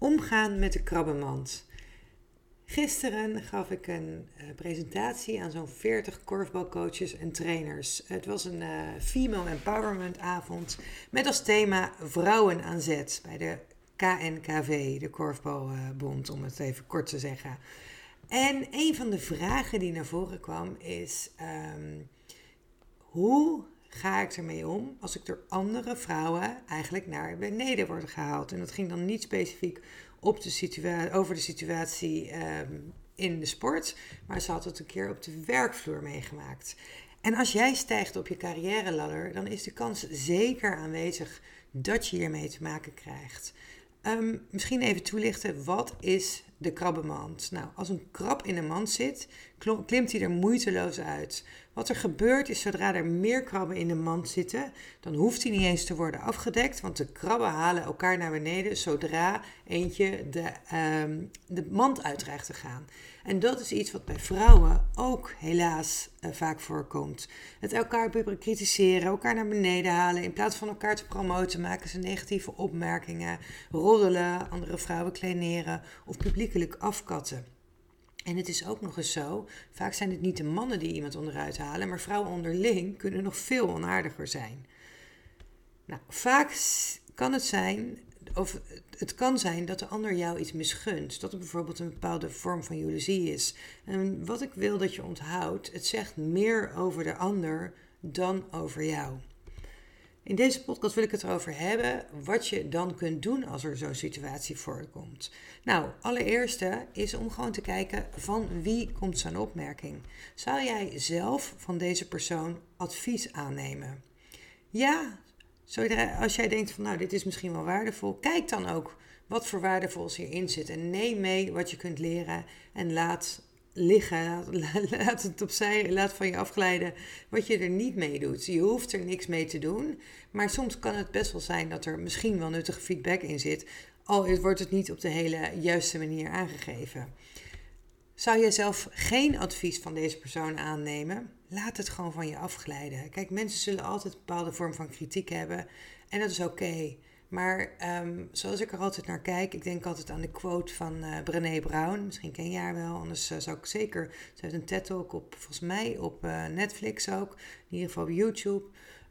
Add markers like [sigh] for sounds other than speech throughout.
Omgaan met de krabbenmand. Gisteren gaf ik een uh, presentatie aan zo'n 40 korfbalcoaches en trainers. Het was een uh, female empowerment avond met als thema vrouwen aan zet bij de KNKV, de Korfbalbond, om het even kort te zeggen. En een van de vragen die naar voren kwam is: um, hoe ga ik ermee om als ik door andere vrouwen eigenlijk naar beneden word gehaald? En dat ging dan niet specifiek op de situa over de situatie um, in de sport, maar ze had het een keer op de werkvloer meegemaakt. En als jij stijgt op je carrière ladder, dan is de kans zeker aanwezig dat je hiermee te maken krijgt. Um, misschien even toelichten, wat is de krabbenmand? Nou, als een krab in een mand zit, klimt hij er moeiteloos uit. Wat er gebeurt is, zodra er meer krabben in de mand zitten, dan hoeft hij niet eens te worden afgedekt, want de krabben halen elkaar naar beneden zodra eentje de, um, de mand uit dreigt te gaan. En dat is iets wat bij vrouwen ook helaas uh, vaak voorkomt. Het elkaar kritiseren, elkaar naar beneden halen, in plaats van elkaar te promoten, maken ze negatieve opmerkingen, roddelen, andere vrouwen kleineren of afkatten. En het is ook nog eens zo, vaak zijn het niet de mannen die iemand onderuit halen, maar vrouwen onderling kunnen nog veel onaardiger zijn. Nou, vaak kan het zijn, of het kan zijn dat de ander jou iets misgunt. Dat er bijvoorbeeld een bepaalde vorm van jaloezie is. En wat ik wil dat je onthoudt, het zegt meer over de ander dan over jou. In deze podcast wil ik het erover hebben wat je dan kunt doen als er zo'n situatie voorkomt. Nou, allereerste is om gewoon te kijken van wie komt zo'n opmerking. Zou jij zelf van deze persoon advies aannemen? Ja, als jij denkt van nou dit is misschien wel waardevol, kijk dan ook wat voor waardevols hierin zit en neem mee wat je kunt leren en laat liggen. [laughs] Laat het opzij, laat van je afglijden wat je er niet mee doet. Je hoeft er niks mee te doen. Maar soms kan het best wel zijn dat er misschien wel nuttige feedback in zit. Al wordt het niet op de hele juiste manier aangegeven. Zou je zelf geen advies van deze persoon aannemen? Laat het gewoon van je afglijden. Kijk, mensen zullen altijd een bepaalde vorm van kritiek hebben. En dat is oké. Maar um, zoals ik er altijd naar kijk, ik denk altijd aan de quote van uh, Brené Brown. Misschien ken je haar wel, anders uh, zou ik zeker... Ze heeft een TED-talk op, volgens mij, op uh, Netflix ook. In ieder geval op YouTube.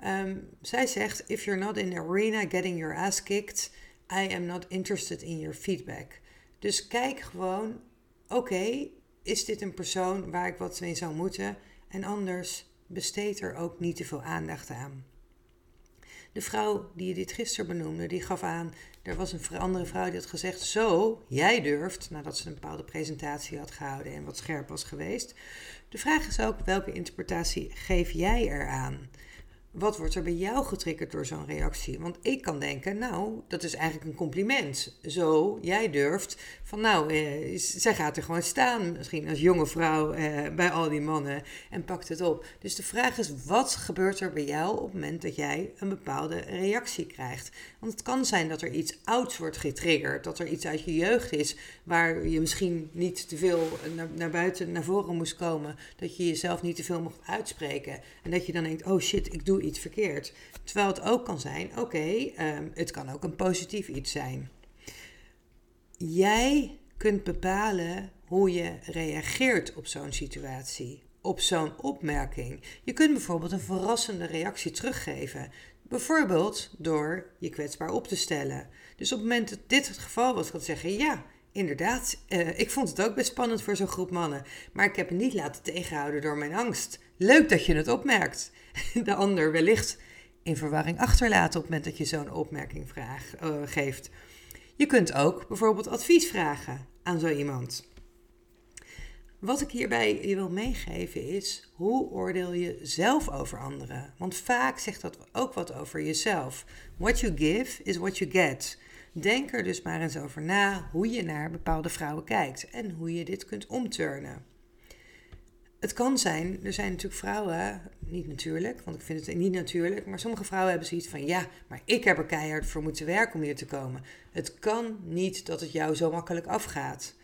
Um, zij zegt, if you're not in the arena getting your ass kicked... I am not interested in your feedback. Dus kijk gewoon, oké, is dit een persoon waar ik wat mee zou moeten? En anders besteed er ook niet te veel aandacht aan. De vrouw die je dit gisteren benoemde, die gaf aan, er was een andere vrouw die had gezegd, zo, jij durft, nadat ze een bepaalde presentatie had gehouden en wat scherp was geweest. De vraag is ook, welke interpretatie geef jij eraan? Wat wordt er bij jou getriggerd door zo'n reactie? Want ik kan denken, nou, dat is eigenlijk een compliment. Zo, jij durft van, nou, eh, zij gaat er gewoon staan, misschien als jonge vrouw eh, bij al die mannen en pakt het op. Dus de vraag is, wat gebeurt er bij jou op het moment dat jij een bepaalde reactie krijgt? Want het kan zijn dat er iets ouds wordt getriggerd, dat er iets uit je jeugd is waar je misschien niet te veel naar, naar buiten, naar voren moest komen, dat je jezelf niet te veel mocht uitspreken en dat je dan denkt, oh shit, ik doe iets verkeerd. Terwijl het ook kan zijn, oké, ehm, het kan ook een positief iets zijn. Jij kunt bepalen hoe je reageert op zo'n situatie, op zo'n opmerking. Je kunt bijvoorbeeld een verrassende reactie teruggeven. Bijvoorbeeld door je kwetsbaar op te stellen. Dus op het moment dat dit het geval was, kan zeggen: Ja, inderdaad, uh, ik vond het ook best spannend voor zo'n groep mannen. Maar ik heb het niet laten tegenhouden door mijn angst. Leuk dat je het opmerkt. [laughs] De ander wellicht in verwarring achterlaten op het moment dat je zo'n opmerking vraag, uh, geeft. Je kunt ook bijvoorbeeld advies vragen aan zo iemand. Wat ik hierbij je wil meegeven is, hoe oordeel je zelf over anderen? Want vaak zegt dat ook wat over jezelf. What you give is what you get. Denk er dus maar eens over na hoe je naar bepaalde vrouwen kijkt en hoe je dit kunt omturnen. Het kan zijn, er zijn natuurlijk vrouwen, niet natuurlijk, want ik vind het niet natuurlijk, maar sommige vrouwen hebben zoiets van: ja, maar ik heb er keihard voor moeten werken om hier te komen. Het kan niet dat het jou zo makkelijk afgaat.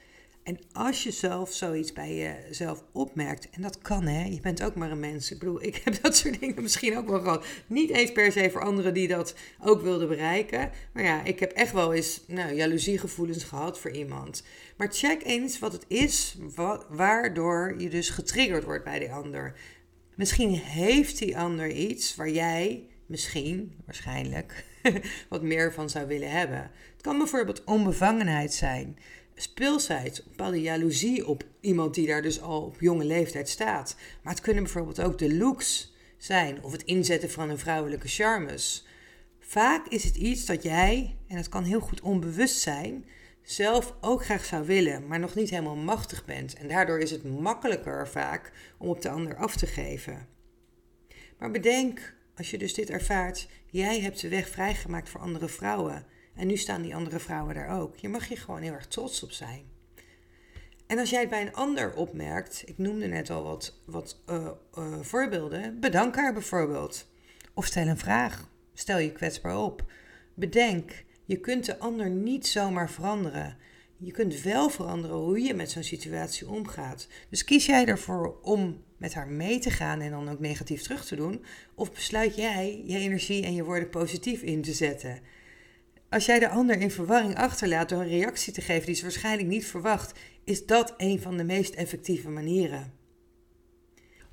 En als je zelf zoiets bij jezelf opmerkt, en dat kan hè, je bent ook maar een mens. Ik bedoel, ik [laughs] heb dat soort dingen misschien ook wel gehad. Niet eens per se voor anderen die dat ook wilden bereiken. Maar ja, ik heb echt wel eens nou, jaloeziegevoelens gehad voor iemand. Maar check eens wat het is waardoor je dus getriggerd wordt bij die ander. Misschien heeft die ander iets waar jij misschien, waarschijnlijk, [laughs] wat meer van zou willen hebben. Het kan bijvoorbeeld onbevangenheid zijn speelsheid, een bepaalde jaloezie op iemand die daar dus al op jonge leeftijd staat. Maar het kunnen bijvoorbeeld ook de looks zijn of het inzetten van een vrouwelijke charmes. Vaak is het iets dat jij, en het kan heel goed onbewust zijn, zelf ook graag zou willen, maar nog niet helemaal machtig bent. En daardoor is het makkelijker vaak om op de ander af te geven. Maar bedenk, als je dus dit ervaart, jij hebt de weg vrijgemaakt voor andere vrouwen. En nu staan die andere vrouwen daar ook. Je mag je gewoon heel erg trots op zijn. En als jij het bij een ander opmerkt, ik noemde net al wat, wat uh, uh, voorbeelden, bedank haar bijvoorbeeld. Of stel een vraag, stel je kwetsbaar op. Bedenk, je kunt de ander niet zomaar veranderen. Je kunt wel veranderen hoe je met zo'n situatie omgaat. Dus kies jij ervoor om met haar mee te gaan en dan ook negatief terug te doen? Of besluit jij je energie en je woorden positief in te zetten? Als jij de ander in verwarring achterlaat door een reactie te geven die ze waarschijnlijk niet verwacht, is dat een van de meest effectieve manieren.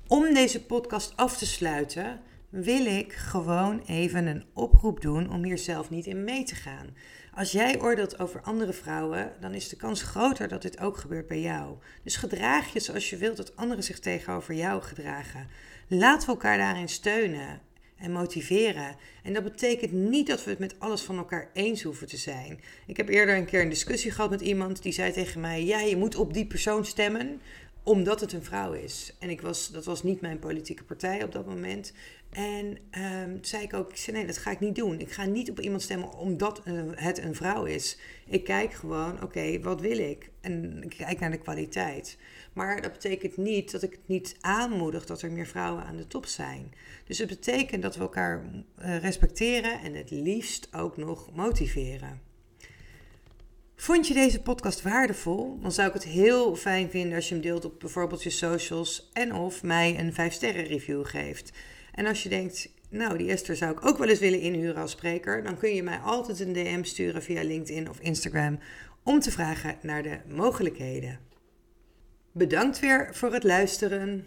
Om deze podcast af te sluiten, wil ik gewoon even een oproep doen om hier zelf niet in mee te gaan. Als jij oordeelt over andere vrouwen, dan is de kans groter dat dit ook gebeurt bij jou. Dus gedraag je zoals je wilt dat anderen zich tegenover jou gedragen. Laten we elkaar daarin steunen en motiveren. En dat betekent niet dat we het met alles van elkaar eens hoeven te zijn. Ik heb eerder een keer een discussie gehad met iemand die zei tegen mij: Ja, je moet op die persoon stemmen omdat het een vrouw is. En ik was, dat was niet mijn politieke partij op dat moment. En um, zei ik ook, ik zei, nee, dat ga ik niet doen. Ik ga niet op iemand stemmen omdat het een vrouw is. Ik kijk gewoon, oké, wat wil ik? En ik kijk naar de kwaliteit. Maar dat betekent niet dat ik het niet aanmoedig dat er meer vrouwen aan de top zijn. Dus het betekent dat we elkaar eh, respecteren en het liefst ook nog motiveren. Vond je deze podcast waardevol? Dan zou ik het heel fijn vinden als je hem deelt op bijvoorbeeld je socials en of mij een 5 sterren review geeft. En als je denkt, nou die Esther zou ik ook wel eens willen inhuren als spreker, dan kun je mij altijd een DM sturen via LinkedIn of Instagram om te vragen naar de mogelijkheden. Bedankt weer voor het luisteren.